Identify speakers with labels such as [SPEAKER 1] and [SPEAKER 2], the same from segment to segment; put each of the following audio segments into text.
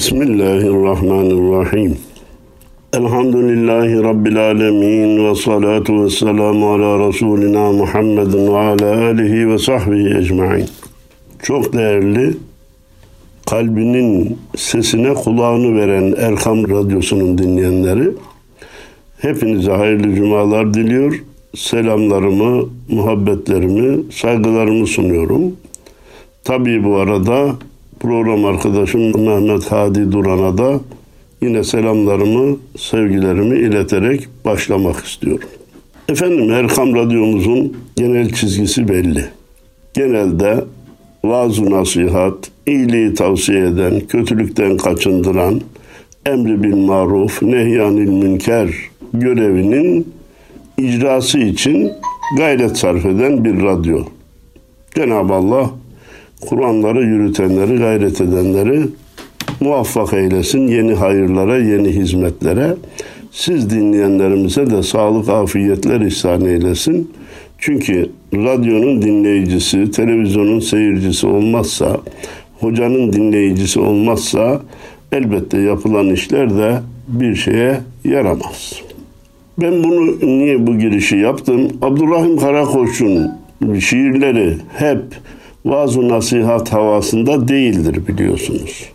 [SPEAKER 1] Bismillahirrahmanirrahim. Elhamdülillahi Rabbil alemin ve salatu ve selamu ala Resulina Muhammedin ve ala alihi ve sahbihi ecmain. Çok değerli, kalbinin sesine kulağını veren Erkam Radyosu'nun dinleyenleri, hepinize hayırlı cumalar diliyor. Selamlarımı, muhabbetlerimi, saygılarımı sunuyorum. Tabii bu arada program arkadaşım Mehmet Hadi Duran'a da yine selamlarımı, sevgilerimi ileterek başlamak istiyorum. Efendim Erkam Radyomuzun genel çizgisi belli. Genelde vaaz nasihat, iyiliği tavsiye eden, kötülükten kaçındıran, emri bil maruf, nehyanil münker görevinin icrası için gayret sarf eden bir radyo. Cenab-ı Allah Kur'anları yürütenleri, gayret edenleri muvaffak eylesin yeni hayırlara, yeni hizmetlere. Siz dinleyenlerimize de sağlık, afiyetler ihsan eylesin. Çünkü radyonun dinleyicisi, televizyonun seyircisi olmazsa, hocanın dinleyicisi olmazsa elbette yapılan işler de bir şeye yaramaz. Ben bunu niye bu girişi yaptım? Abdurrahim Karakoç'un şiirleri hep vaaz nasihat havasında değildir biliyorsunuz.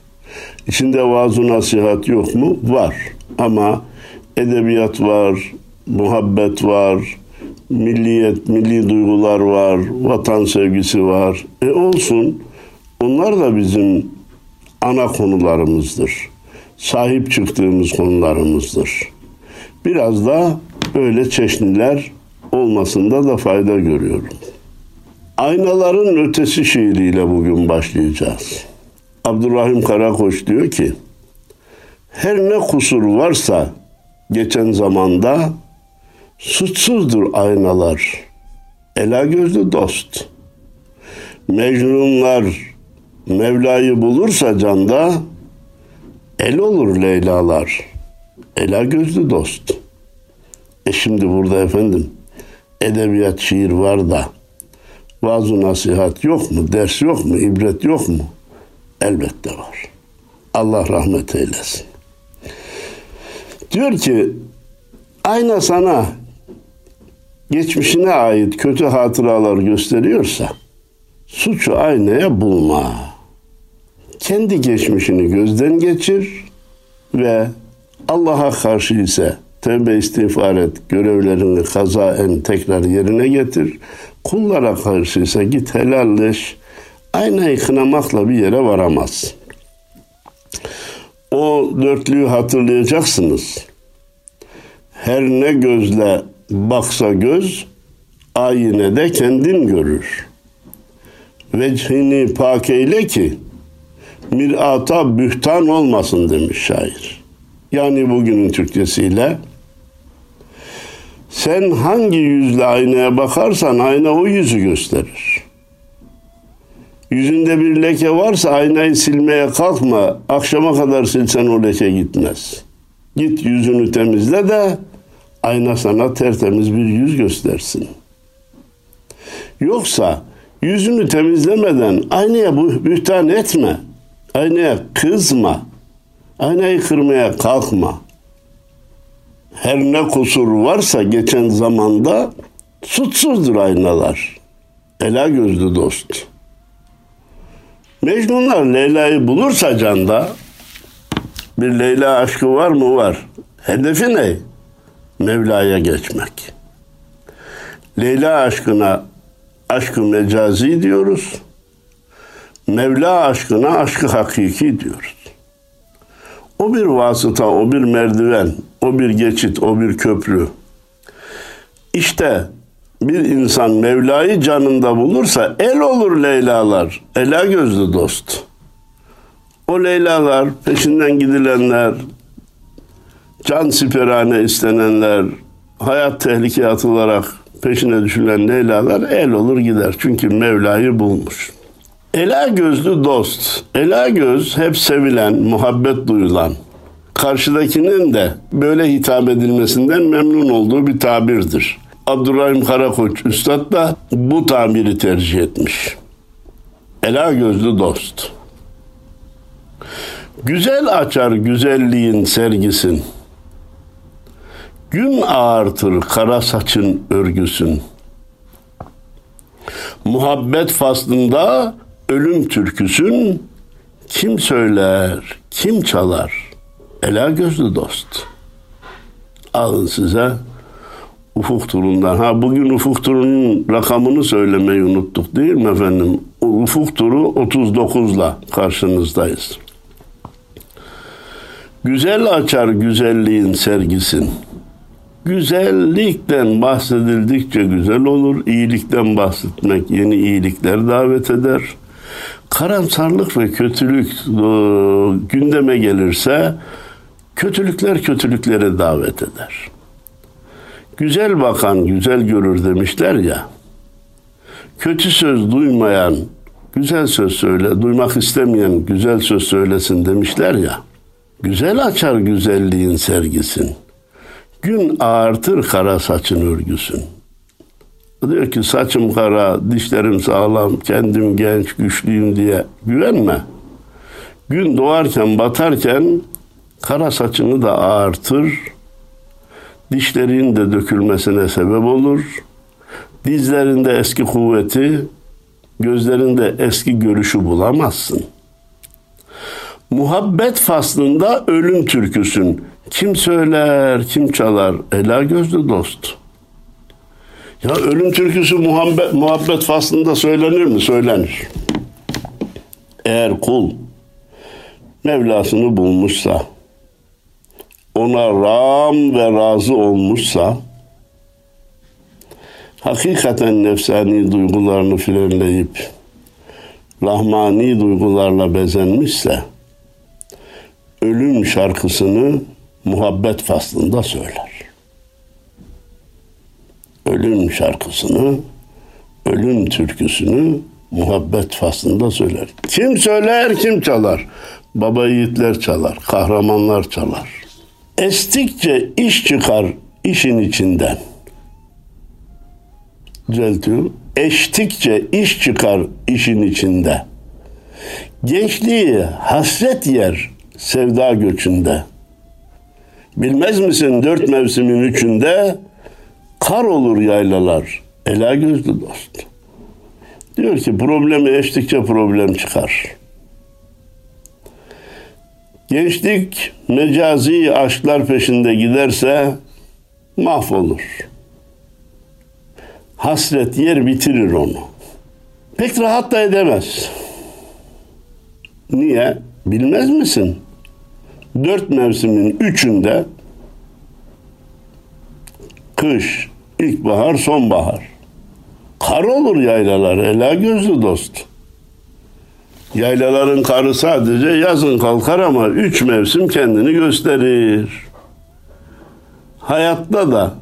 [SPEAKER 1] İçinde vaaz nasihat yok mu? Var. Ama edebiyat var, muhabbet var, milliyet, milli duygular var, vatan sevgisi var. E olsun. Onlar da bizim ana konularımızdır. Sahip çıktığımız konularımızdır. Biraz da böyle çeşniler olmasında da fayda görüyorum. Aynaların ötesi şiiriyle bugün başlayacağız. Abdurrahim Karakoç diyor ki, her ne kusur varsa geçen zamanda suçsuzdur aynalar. Ela gözlü dost. Mecnunlar Mevla'yı bulursa canda el olur Leylalar. Ela gözlü dost. E şimdi burada efendim edebiyat şiir var da vaaz nasihat yok mu? Ders yok mu? ibret yok mu? Elbette var. Allah rahmet eylesin. Diyor ki ayna sana geçmişine ait kötü hatıralar gösteriyorsa suçu aynaya bulma. Kendi geçmişini gözden geçir ve Allah'a karşı ise tevbe istiğfar et, görevlerini kazaen tekrar yerine getir. Kullara karşı ise git helalleş. Aynayı kınamakla bir yere varamaz. O dörtlüğü hatırlayacaksınız. Her ne gözle baksa göz, ayine de kendin görür. Vechini pak eyle ki, mirata bühtan olmasın demiş şair. Yani bugünün Türkçesiyle, sen hangi yüzle aynaya bakarsan ayna o yüzü gösterir. Yüzünde bir leke varsa aynayı silmeye kalkma. Akşama kadar silsen o leke gitmez. Git yüzünü temizle de ayna sana tertemiz bir yüz göstersin. Yoksa yüzünü temizlemeden aynaya bühtan etme. Aynaya kızma. Aynayı kırmaya kalkma her ne kusur varsa geçen zamanda suçsuzdur aynalar. Ela gözlü dost. Mecnunlar Leyla'yı bulursa canda bir Leyla aşkı var mı? Var. Hedefi ne? Mevla'ya geçmek. Leyla aşkına aşkı mecazi diyoruz. Mevla aşkına aşkı hakiki diyoruz. O bir vasıta, o bir merdiven, o bir geçit, o bir köprü. İşte bir insan Mevla'yı canında bulursa el olur Leylalar. Ela gözlü dost. O Leylalar, peşinden gidilenler, can siperhane istenenler, hayat tehlikeye atılarak peşine düşülen Leylalar el olur gider. Çünkü Mevla'yı bulmuş. Ela gözlü dost. Ela göz hep sevilen, muhabbet duyulan. Karşıdakinin de böyle hitap edilmesinden memnun olduğu bir tabirdir. Abdurrahim Karakoç Üstad da bu tabiri tercih etmiş. Ela gözlü dost. Güzel açar güzelliğin sergisin. Gün ağartır kara saçın örgüsün. Muhabbet faslında ölüm türküsün. Kim söyler, kim çalar? Ela gözlü dost. Alın size Ufuk turundan. Ha bugün ufuk turunun rakamını söylemeyi unuttuk değil mi efendim? Ufuk turu 39'la karşınızdayız. Güzel açar güzelliğin sergisin. Güzellikten bahsedildikçe güzel olur. İyilikten bahsetmek yeni iyilikler davet eder. Karamsarlık ve kötülük e, gündeme gelirse kötülükler kötülüklere davet eder. Güzel bakan güzel görür demişler ya. Kötü söz duymayan güzel söz söyle, duymak istemeyen güzel söz söylesin demişler ya. Güzel açar güzelliğin sergisin. Gün ağartır kara saçın örgüsün. Diyor ki saçım kara, dişlerim sağlam, kendim genç, güçlüyüm diye güvenme. Gün doğarken batarken kara saçını da ağartır, dişlerin de dökülmesine sebep olur. Dizlerinde eski kuvveti, gözlerinde eski görüşü bulamazsın. Muhabbet faslında ölüm türküsün. Kim söyler, kim çalar? Ela gözlü dost. Ya ölüm türküsü muhabbet, muhabbet faslında söylenir mi? Söylenir. Eğer kul Mevlasını bulmuşsa, ona ram ve razı olmuşsa, hakikaten nefsani duygularını frenleyip, rahmani duygularla bezenmişse, ölüm şarkısını muhabbet faslında söyler. Ölüm şarkısını, ölüm türküsünü muhabbet faslında söyler. Kim söyler, kim çalar? Baba yiğitler çalar, kahramanlar çalar. Estikçe iş çıkar işin içinden. Düzeltiyorum. Eştikçe iş çıkar işin içinde. Gençliği hasret yer sevda göçünde. Bilmez misin dört mevsimin üçünde kar olur yaylalar. Ela gözlü dost. Diyor ki problemi eştikçe problem çıkar. Gençlik mecazi aşklar peşinde giderse mahvolur. Hasret yer bitirir onu. Pek rahat da edemez. Niye? Bilmez misin? Dört mevsimin üçünde kış, ilkbahar, sonbahar. Kar olur yaylalar, ela gözlü dost. Yaylaların karı sadece yazın kalkar ama üç mevsim kendini gösterir. Hayatta da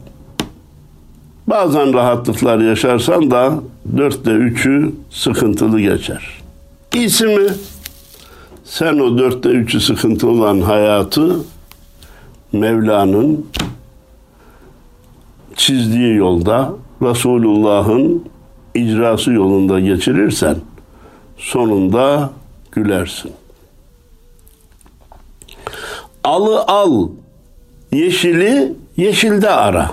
[SPEAKER 1] bazen rahatlıklar yaşarsan da dörtte üçü sıkıntılı geçer. İyisi mi? Sen o dörtte üçü sıkıntı olan hayatı Mevla'nın çizdiği yolda Resulullah'ın icrası yolunda geçirirsen sonunda gülersin. Alı al, yeşili yeşilde ara.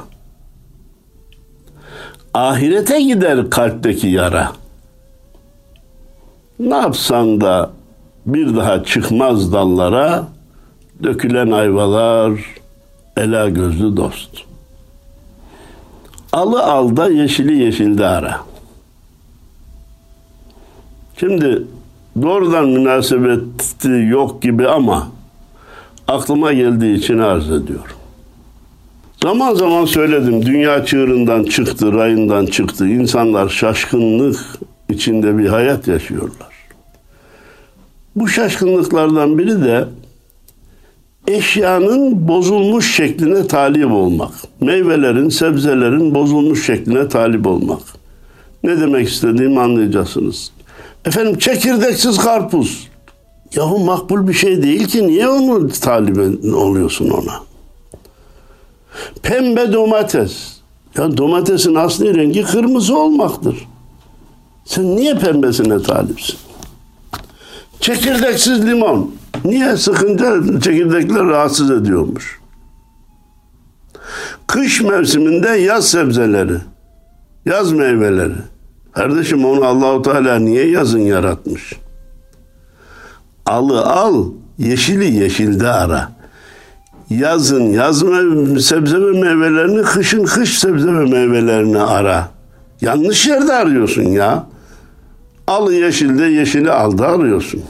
[SPEAKER 1] Ahirete gider kalpteki yara. Ne yapsan da bir daha çıkmaz dallara, dökülen ayvalar, ela gözlü dost. Alı alda yeşili yeşilde ara. Şimdi doğrudan münasebeti yok gibi ama aklıma geldiği için arz ediyorum. Zaman zaman söyledim dünya çığırından çıktı, rayından çıktı. İnsanlar şaşkınlık içinde bir hayat yaşıyorlar. Bu şaşkınlıklardan biri de eşyanın bozulmuş şekline talip olmak. Meyvelerin, sebzelerin bozulmuş şekline talip olmak. Ne demek istediğimi anlayacaksınız. Efendim çekirdeksiz karpuz. Yahu makbul bir şey değil ki niye onu talip oluyorsun ona? Pembe domates. Ya domatesin asli rengi kırmızı olmaktır. Sen niye pembesine talipsin? Çekirdeksiz limon. Niye? Sıkınca çekirdekler rahatsız ediyormuş. Kış mevsiminde yaz sebzeleri, yaz meyveleri. Kardeşim onu Allahu Teala niye yazın yaratmış? Alı al, yeşili yeşilde ara. Yazın yaz me- sebze ve meyvelerini, kışın kış sebze ve meyvelerini ara. Yanlış yerde arıyorsun ya. Alı yeşilde, yeşili alda arıyorsun.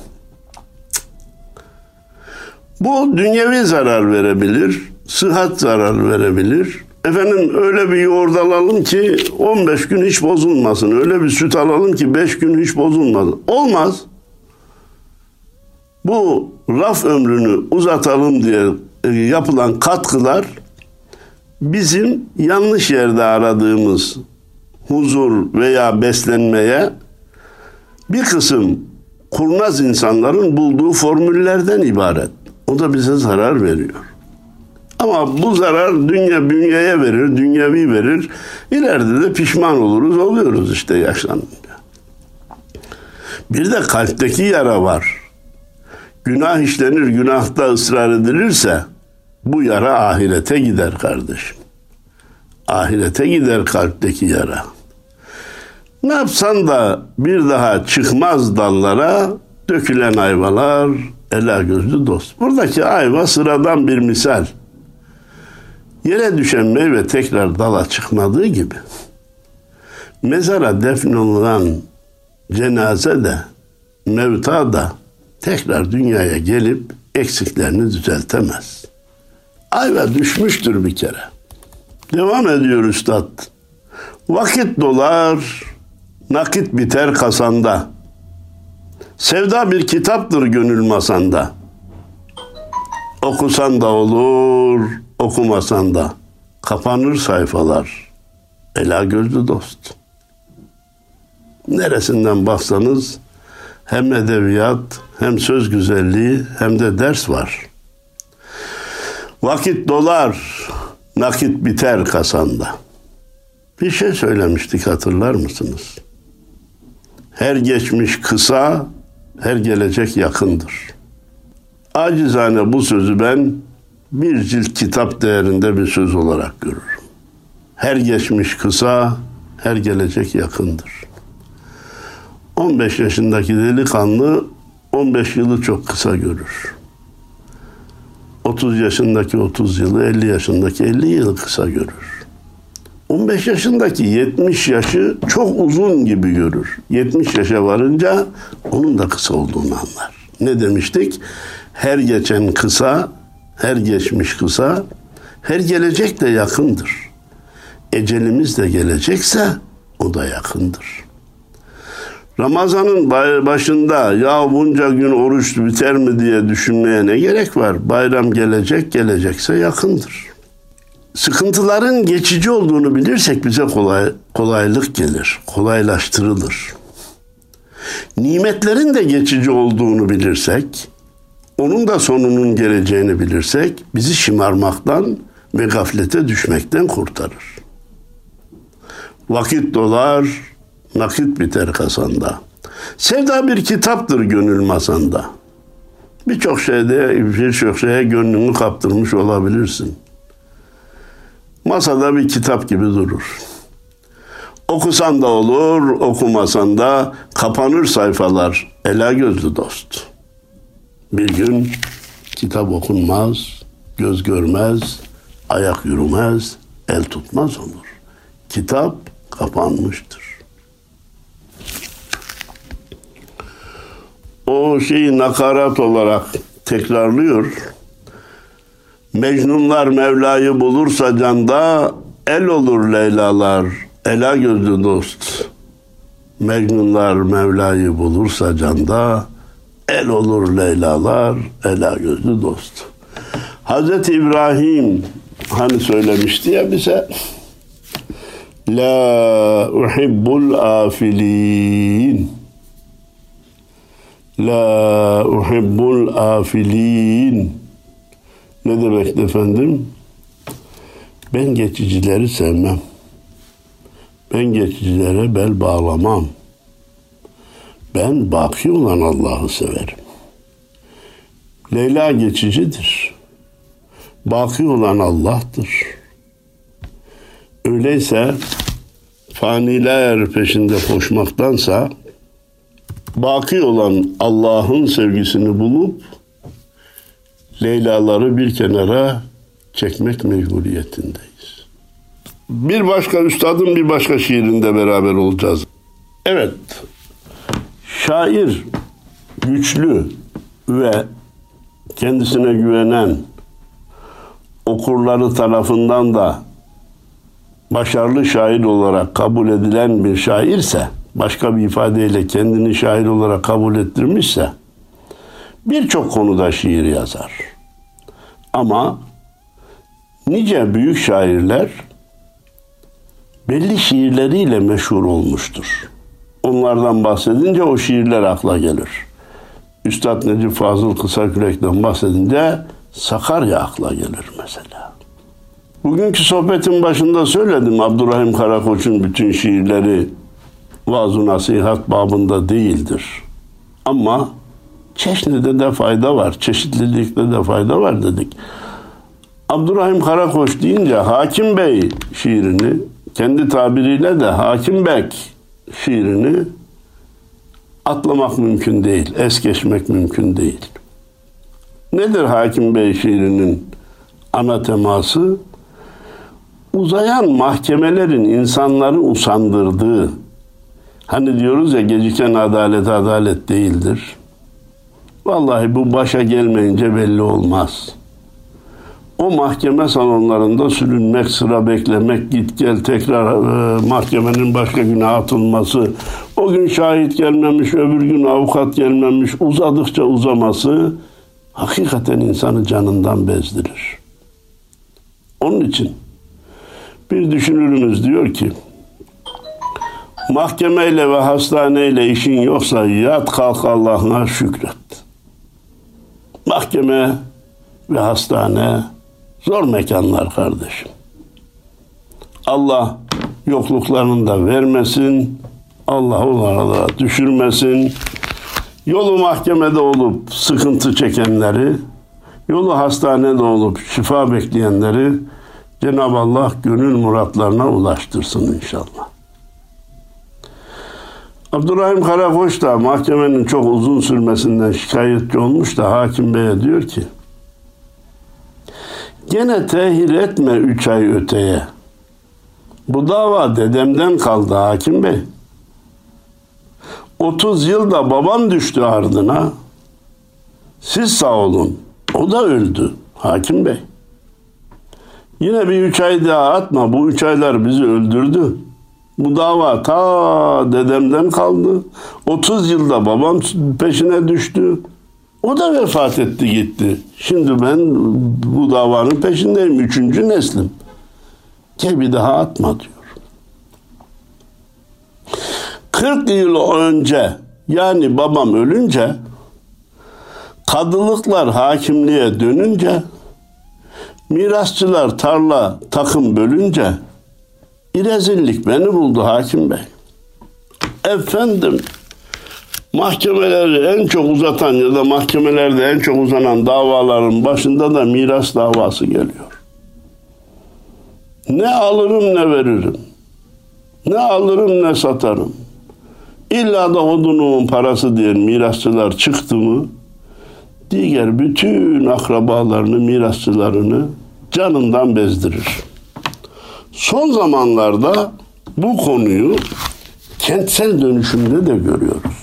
[SPEAKER 1] Bu dünyevi zarar verebilir, sıhhat zarar verebilir. Efendim öyle bir yoğurt alalım ki 15 gün hiç bozulmasın. Öyle bir süt alalım ki 5 gün hiç bozulmasın. Olmaz. Bu raf ömrünü uzatalım diye e, yapılan katkılar bizim yanlış yerde aradığımız huzur veya beslenmeye bir kısım kurnaz insanların bulduğu formüllerden ibaret. O da bize zarar veriyor. Ama bu zarar dünya bünyeye verir, dünyevi verir. İleride de pişman oluruz, oluyoruz işte yaşlanınca. Bir de kalpteki yara var. Günah işlenir, günahta ısrar edilirse bu yara ahirete gider kardeşim. Ahirete gider kalpteki yara. Ne yapsan da bir daha çıkmaz dallara dökülen ayvalar ela gözlü dost. Buradaki ayva sıradan bir misal. Yere düşen meyve tekrar dala çıkmadığı gibi mezara defnolunan cenaze de mevta da tekrar dünyaya gelip eksiklerini düzeltemez. Ayva düşmüştür bir kere. Devam ediyor üstad. Vakit dolar, nakit biter kasanda. Sevda bir kitaptır gönül masanda. Okusan da olur, okumasan da. Kapanır sayfalar. Ela gözlü dost. Neresinden baksanız hem edebiyat, hem söz güzelliği, hem de ders var. Vakit dolar, nakit biter kasanda. Bir şey söylemiştik hatırlar mısınız? Her geçmiş kısa, her gelecek yakındır. Acizane bu sözü ben bir cilt kitap değerinde bir söz olarak görürüm. Her geçmiş kısa, her gelecek yakındır. 15 yaşındaki delikanlı 15 yılı çok kısa görür. 30 yaşındaki 30 yılı, 50 yaşındaki 50 yılı kısa görür. 15 yaşındaki 70 yaşı çok uzun gibi görür. 70 yaşa varınca onun da kısa olduğunu anlar. Ne demiştik? Her geçen kısa, her geçmiş kısa, her gelecek de yakındır. Ecelimiz de gelecekse o da yakındır. Ramazanın başında ya bunca gün oruç biter mi diye düşünmeye ne gerek var? Bayram gelecek, gelecekse yakındır. Sıkıntıların geçici olduğunu bilirsek bize kolay, kolaylık gelir, kolaylaştırılır. Nimetlerin de geçici olduğunu bilirsek, onun da sonunun geleceğini bilirsek bizi şımarmaktan ve gaflete düşmekten kurtarır. Vakit dolar, nakit biter kasanda. Sevda bir kitaptır gönül masanda. Birçok şeyde, birçok şeye gönlünü kaptırmış olabilirsin. Masada bir kitap gibi durur. Okusan da olur, okumasan da kapanır sayfalar. Ela gözlü dost. Bir gün kitap okunmaz, göz görmez, ayak yürümez, el tutmaz olur. Kitap kapanmıştır. O şeyi nakarat olarak tekrarlıyor. Mecnunlar Mevla'yı bulursa canda el olur Leylalar, ela gözlü dost. Mecnunlar Mevla'yı bulursa canda el olur Leylalar, ela gözlü dost. Hazreti İbrahim hani söylemişti ya bize La uhibbul afilin La uhibbul afilin ne demek efendim? Ben geçicileri sevmem. Ben geçicilere bel bağlamam. Ben baki olan Allah'ı severim. Leyla geçicidir. Baki olan Allah'tır. Öyleyse faniler peşinde koşmaktansa baki olan Allah'ın sevgisini bulup Leylaları bir kenara çekmek mecburiyetindeyiz. Bir başka üstadın bir başka şiirinde beraber olacağız. Evet, şair güçlü ve kendisine güvenen okurları tarafından da başarılı şair olarak kabul edilen bir şairse, başka bir ifadeyle kendini şair olarak kabul ettirmişse, birçok konuda şiir yazar. Ama nice büyük şairler belli şiirleriyle meşhur olmuştur. Onlardan bahsedince o şiirler akla gelir. Üstad Necip Fazıl Kısakürek'ten bahsedince Sakarya akla gelir mesela. Bugünkü sohbetin başında söyledim Abdurrahim Karakoç'un bütün şiirleri vaaz nasihat babında değildir. Ama çeşnide de fayda var, çeşitlilikte de fayda var dedik. Abdurrahim Karakoç deyince Hakim Bey şiirini, kendi tabiriyle de Hakim Bek şiirini atlamak mümkün değil, es geçmek mümkün değil. Nedir Hakim Bey şiirinin ana teması? Uzayan mahkemelerin insanları usandırdığı, hani diyoruz ya geciken adalet adalet değildir. Vallahi bu başa gelmeyince belli olmaz. O mahkeme salonlarında sürünmek, sıra beklemek, git gel tekrar e, mahkemenin başka güne atılması, o gün şahit gelmemiş, öbür gün avukat gelmemiş, uzadıkça uzaması hakikaten insanı canından bezdirir. Onun için bir düşünürümüz diyor ki, mahkemeyle ve hastaneyle işin yoksa yat kalk Allah'ına şükret. Mahkeme ve hastane zor mekanlar kardeşim. Allah yokluklarını da vermesin. Allah onlara da düşürmesin. Yolu mahkemede olup sıkıntı çekenleri, yolu hastanede olup şifa bekleyenleri Cenab-ı Allah gönül muratlarına ulaştırsın inşallah. Abdurrahim Karakoç da mahkemenin çok uzun sürmesinden şikayetçi olmuş da hakim beye diyor ki Gene tehir etme üç ay öteye. Bu dava dedemden kaldı hakim bey. 30 yılda babam düştü ardına. Siz sağ olun. O da öldü hakim bey. Yine bir üç ay daha atma. Bu üç aylar bizi öldürdü. Bu dava ta dedemden kaldı. 30 yılda babam peşine düştü. O da vefat etti gitti. Şimdi ben bu davanın peşindeyim. Üçüncü neslim. Gel bir daha atma diyor. 40 yıl önce yani babam ölünce kadılıklar hakimliğe dönünce mirasçılar tarla takım bölünce İrezillik beni buldu hakim bey. Efendim mahkemeleri en çok uzatan ya da mahkemelerde en çok uzanan davaların başında da miras davası geliyor. Ne alırım ne veririm. Ne alırım ne satarım. İlla da odunumun parası diyen mirasçılar çıktı mı diğer bütün akrabalarını, mirasçılarını canından bezdirir. Son zamanlarda bu konuyu kentsel dönüşümde de görüyoruz.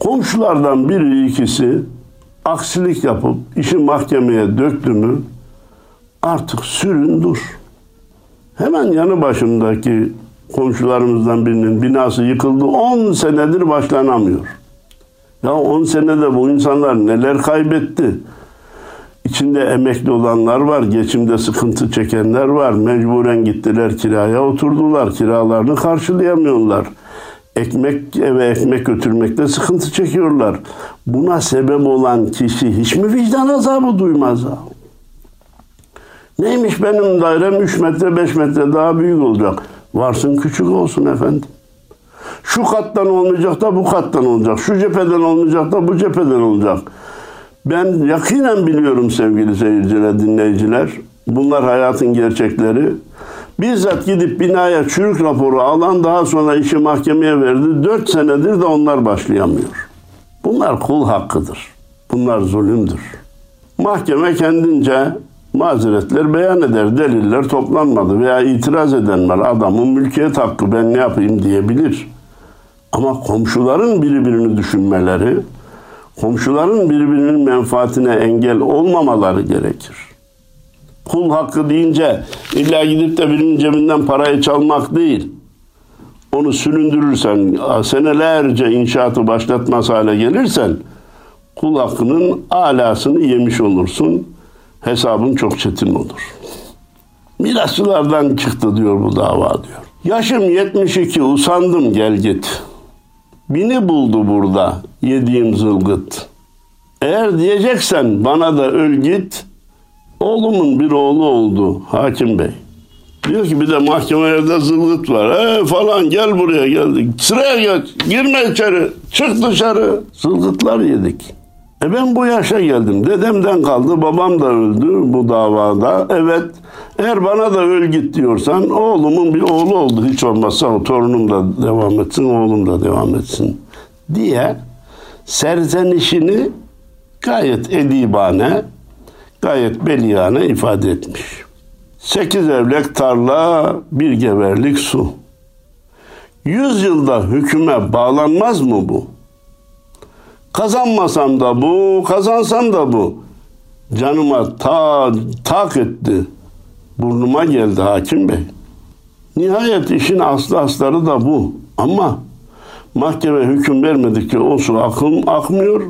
[SPEAKER 1] Komşulardan biri ikisi aksilik yapıp işi mahkemeye döktü mü artık sürün dur. Hemen yanı başımdaki komşularımızdan birinin binası yıkıldı. 10 senedir başlanamıyor. Ya 10 senede bu insanlar neler kaybetti? İçinde emekli olanlar var, geçimde sıkıntı çekenler var. Mecburen gittiler kiraya oturdular. Kiralarını karşılayamıyorlar. Ekmek eve ekmek götürmekte sıkıntı çekiyorlar. Buna sebep olan kişi hiç mi vicdan azabı duymaz? Neymiş benim dairem 3 metre 5 metre daha büyük olacak. Varsın küçük olsun efendim. Şu kattan olmayacak da bu kattan olacak. Şu cepheden olmayacak da bu cepheden olacak. Ben yakinen biliyorum sevgili seyirciler, dinleyiciler. Bunlar hayatın gerçekleri. Bizzat gidip binaya çürük raporu alan daha sonra işi mahkemeye verdi. Dört senedir de onlar başlayamıyor. Bunlar kul hakkıdır. Bunlar zulümdür. Mahkeme kendince mazeretler beyan eder. Deliller toplanmadı veya itiraz eden var. Adamın mülkiyet hakkı ben ne yapayım diyebilir. Ama komşuların birbirini düşünmeleri, komşuların birbirinin menfaatine engel olmamaları gerekir. Kul hakkı deyince illa gidip de birinin cebinden parayı çalmak değil. Onu süründürürsen, senelerce inşaatı başlatmaz hale gelirsen kul hakkının alasını yemiş olursun. Hesabın çok çetin olur. Mirasçılardan çıktı diyor bu dava diyor. Yaşım 72 usandım gel git. Bini buldu burada yediğim zılgıt. Eğer diyeceksen bana da öl git. Oğlumun bir oğlu oldu hakim bey. Diyor ki bir de mahkemelerde zılgıt var. E falan gel buraya geldik. Sıraya geç. Girme içeri. Çık dışarı. Zılgıtlar yedik. E ben bu yaşa geldim. Dedemden kaldı. Babam da öldü bu davada. Evet. Eğer bana da öl git diyorsan oğlumun bir oğlu oldu. Hiç olmazsa o torunum da devam etsin, oğlum da devam etsin diye serzenişini gayet edibane, gayet beliyane ifade etmiş. Sekiz evlek tarla, bir geberlik su. Yüz yılda hüküme bağlanmaz mı bu? Kazanmasam da bu, kazansam da bu. Canıma ta, tak etti. Burnuma geldi hakim bey. Nihayet işin aslı asları da bu. Ama mahkeme hüküm vermedikçe o su akım, akmıyor.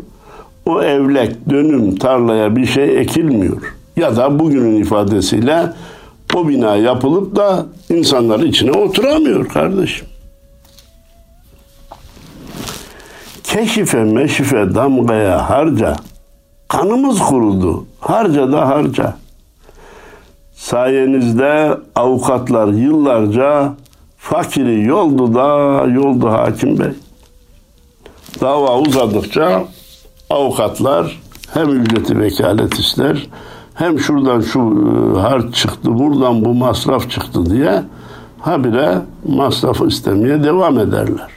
[SPEAKER 1] O evlek, dönüm, tarlaya bir şey ekilmiyor. Ya da bugünün ifadesiyle o bina yapılıp da insanlar içine oturamıyor kardeşim. Keşife meşife damgaya harca. Kanımız kurudu. Harca da harca. Sayenizde avukatlar yıllarca fakiri yoldu da yoldu hakim bey. Dava uzadıkça avukatlar hem ücreti vekalet ister hem şuradan şu e, harç çıktı buradan bu masraf çıktı diye habire masrafı istemeye devam ederler.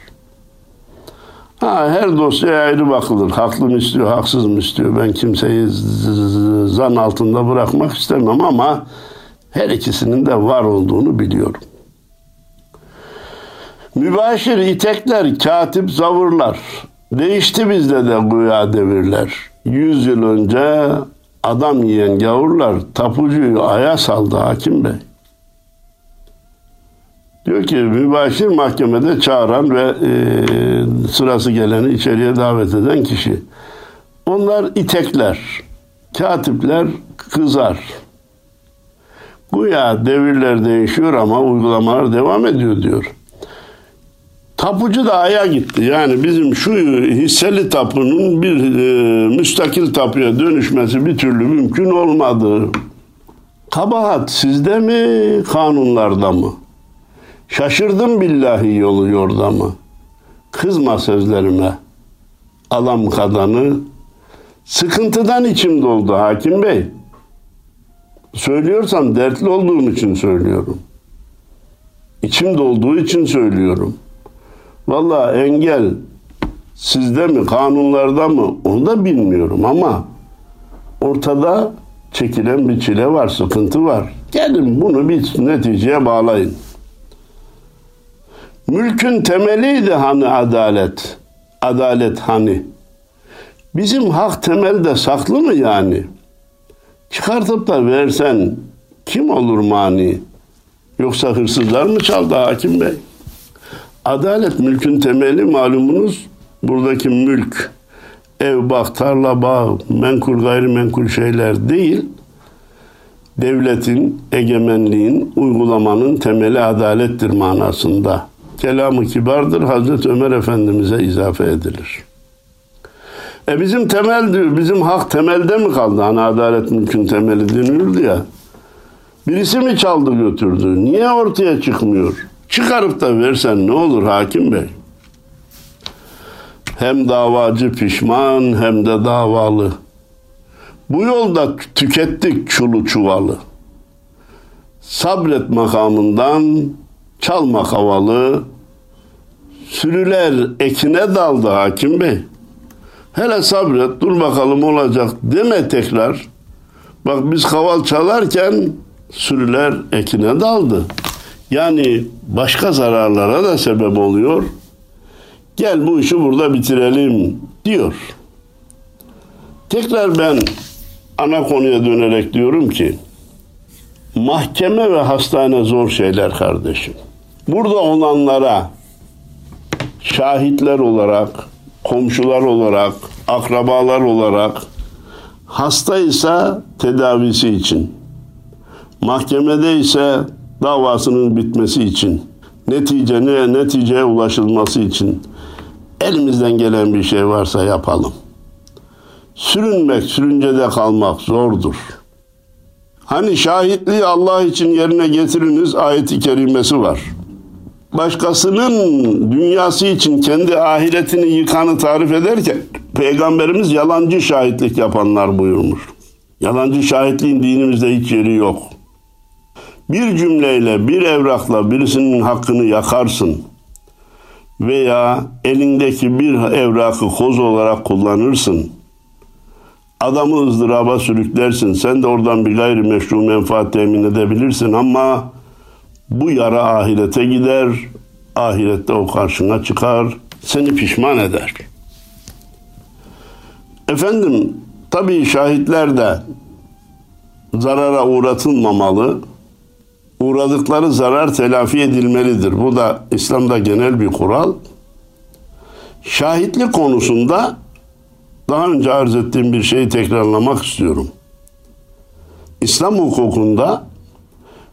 [SPEAKER 1] Ha, her dosyaya ayrı bakılır. Haklı mı istiyor, haksız mı istiyor? Ben kimseyi zan altında bırakmak istemem ama her ikisinin de var olduğunu biliyorum. Mübaşir itekler, katip zavurlar. Değişti bizde de güya devirler. Yüz yıl önce adam yiyen gavurlar tapucuyu aya saldı hakim bey. Diyor ki mübaşir mahkemede çağıran ve e, sırası geleni içeriye davet eden kişi. Onlar itekler, katipler kızar. Güya devirler değişiyor ama uygulamalar devam ediyor diyor. Tapucu da aya gitti. Yani bizim şu hisseli tapunun bir e, müstakil tapuya dönüşmesi bir türlü mümkün olmadı. Kabahat sizde mi, kanunlarda mı? Şaşırdım billahi yolu yordamı. Kızma sözlerime. Alam kadanı. Sıkıntıdan içim doldu hakim bey. Söylüyorsam dertli olduğum için söylüyorum. İçim dolduğu için söylüyorum. Valla engel sizde mi, kanunlarda mı onu da bilmiyorum ama ortada çekilen bir çile var, sıkıntı var. Gelin bunu bir neticeye bağlayın. Mülkün temeliydi hani adalet. Adalet hani. Bizim hak temelde saklı mı yani? Çıkartıp da versen kim olur mani? Yoksa hırsızlar mı çaldı hakim bey? Adalet mülkün temeli malumunuz buradaki mülk, ev, bak, tarla, bağ, menkul, gayrimenkul şeyler değil. Devletin, egemenliğin, uygulamanın temeli adalettir manasında kelamı kibardır. Hazreti Ömer Efendimiz'e izafe edilir. E bizim temel diyor, bizim hak temelde mi kaldı? Hani adalet mülkün temeli denildi ya. Birisi mi çaldı götürdü? Niye ortaya çıkmıyor? Çıkarıp da versen ne olur hakim bey? Hem davacı pişman hem de davalı. Bu yolda tükettik çulu çuvalı. Sabret makamından çalmak havalı. Sürüler ekine daldı hakim bey. Hele sabret dur bakalım olacak deme tekrar. Bak biz kaval çalarken sürüler ekine daldı. Yani başka zararlara da sebep oluyor. Gel bu işi burada bitirelim diyor. Tekrar ben ana konuya dönerek diyorum ki mahkeme ve hastane zor şeyler kardeşim. Burada olanlara şahitler olarak, komşular olarak, akrabalar olarak hasta ise tedavisi için, mahkemede ise davasının bitmesi için, netice ne neticeye ulaşılması için elimizden gelen bir şey varsa yapalım. Sürünmek, sürüncede kalmak zordur. Hani şahitliği Allah için yerine getiriniz ayeti kerimesi var. Başkasının dünyası için kendi ahiretini yıkanı tarif ederken Peygamberimiz yalancı şahitlik yapanlar buyurmuş. Yalancı şahitliğin dinimizde hiç yeri yok. Bir cümleyle, bir evrakla birisinin hakkını yakarsın veya elindeki bir evrakı koz olarak kullanırsın. Adamı ızdıraba sürüklersin. Sen de oradan bir gayrimeşru menfaat temin edebilirsin ama bu yara ahirete gider. Ahirette o karşına çıkar. Seni pişman eder. Efendim tabii şahitler de zarara uğratılmamalı. Uğradıkları zarar telafi edilmelidir. Bu da İslam'da genel bir kural. Şahitlik konusunda daha önce arz ettiğim bir şeyi tekrarlamak istiyorum. İslam hukukunda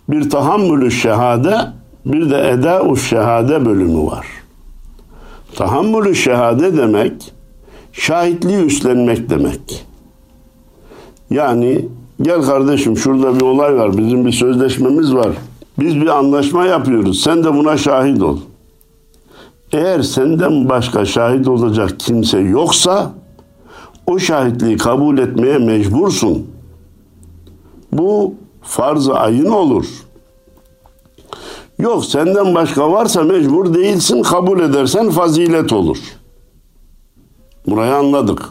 [SPEAKER 1] bir tahammülü şehade bir de eda şehade bölümü var. Tahammülü şehade demek şahitliği üstlenmek demek. Yani gel kardeşim şurada bir olay var bizim bir sözleşmemiz var. Biz bir anlaşma yapıyoruz sen de buna şahit ol. Eğer senden başka şahit olacak kimse yoksa o şahitliği kabul etmeye mecbursun. Bu farz-ı ayın olur. Yok senden başka varsa mecbur değilsin kabul edersen fazilet olur. Burayı anladık.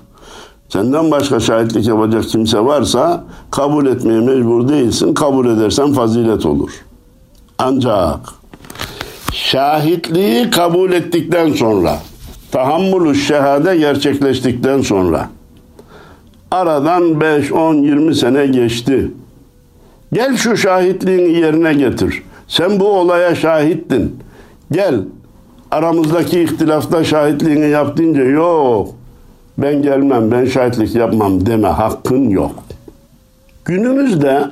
[SPEAKER 1] Senden başka şahitlik yapacak kimse varsa kabul etmeye mecbur değilsin. Kabul edersen fazilet olur. Ancak şahitliği kabul ettikten sonra tahammülü şehade gerçekleştikten sonra aradan 5, 10, 20 sene geçti. Gel şu şahitliğini yerine getir. Sen bu olaya şahittin. Gel aramızdaki ihtilafta şahitliğini yap deyince yok ben gelmem ben şahitlik yapmam deme hakkın yok. Günümüzde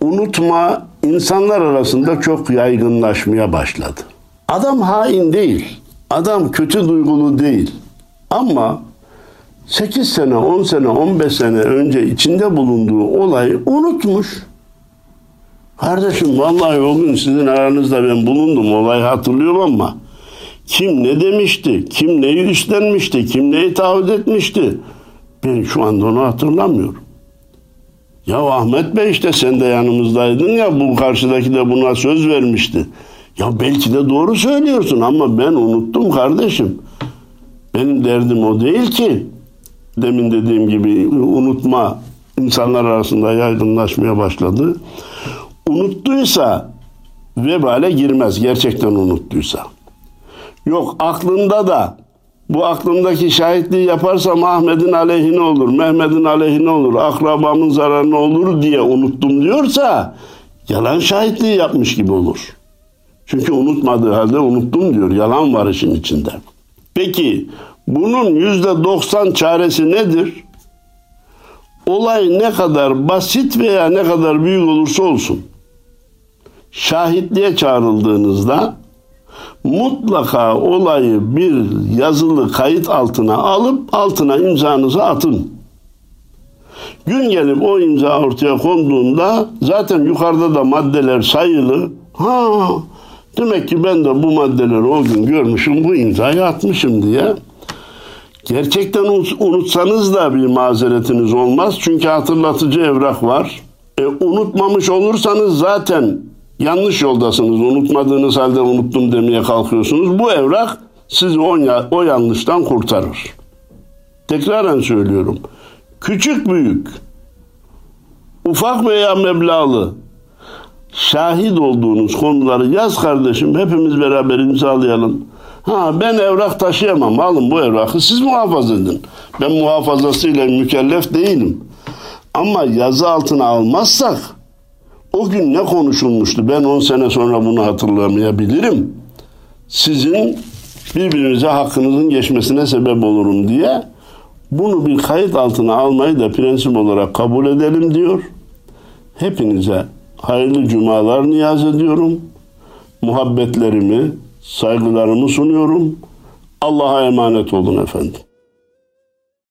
[SPEAKER 1] unutma insanlar arasında çok yaygınlaşmaya başladı. Adam hain değil. Adam kötü duygulu değil. Ama 8 sene, 10 sene, 15 sene önce içinde bulunduğu olayı unutmuş. Kardeşim vallahi o gün sizin aranızda ben bulundum olayı hatırlıyorum ama kim ne demişti, kim neyi üstlenmişti, kim neyi taahhüt etmişti ben şu anda onu hatırlamıyorum. Ya Ahmet Bey işte sen de yanımızdaydın ya bu karşıdaki de buna söz vermişti. Ya belki de doğru söylüyorsun ama ben unuttum kardeşim. Benim derdim o değil ki. Demin dediğim gibi unutma insanlar arasında yaygınlaşmaya başladı. Unuttuysa vebale girmez gerçekten unuttuysa. Yok aklında da bu aklımdaki şahitliği yaparsam Ahmet'in aleyhine olur, Mehmet'in aleyhine olur, akrabamın zararına olur diye unuttum diyorsa yalan şahitliği yapmış gibi olur. Çünkü unutmadığı halde unuttum diyor. Yalan var işin içinde. Peki bunun yüzde doksan çaresi nedir? Olay ne kadar basit veya ne kadar büyük olursa olsun şahitliğe çağrıldığınızda mutlaka olayı bir yazılı kayıt altına alıp altına imzanızı atın. Gün gelip o imza ortaya konduğunda zaten yukarıda da maddeler sayılı. Ha demek ki ben de bu maddeleri o gün görmüşüm bu imzayı atmışım diye Gerçekten unut- unutsanız da bir mazeretiniz olmaz. Çünkü hatırlatıcı evrak var. E, unutmamış olursanız zaten yanlış yoldasınız. Unutmadığınız halde unuttum demeye kalkıyorsunuz. Bu evrak sizi o, o yanlıştan kurtarır. Tekraren söylüyorum. Küçük büyük, ufak veya meblağlı şahit olduğunuz konuları yaz kardeşim. Hepimiz beraber imzalayalım. Ha ben evrak taşıyamam. Alın bu evrakı siz muhafaza edin. Ben muhafazasıyla mükellef değilim. Ama yazı altına almazsak o gün ne konuşulmuştu? Ben 10 sene sonra bunu hatırlamayabilirim. Sizin birbirinize hakkınızın geçmesine sebep olurum diye bunu bir kayıt altına almayı da prensip olarak kabul edelim diyor. Hepinize hayırlı cumalar niyaz ediyorum. Muhabbetlerimi, saygılarımı sunuyorum. Allah'a emanet olun efendim.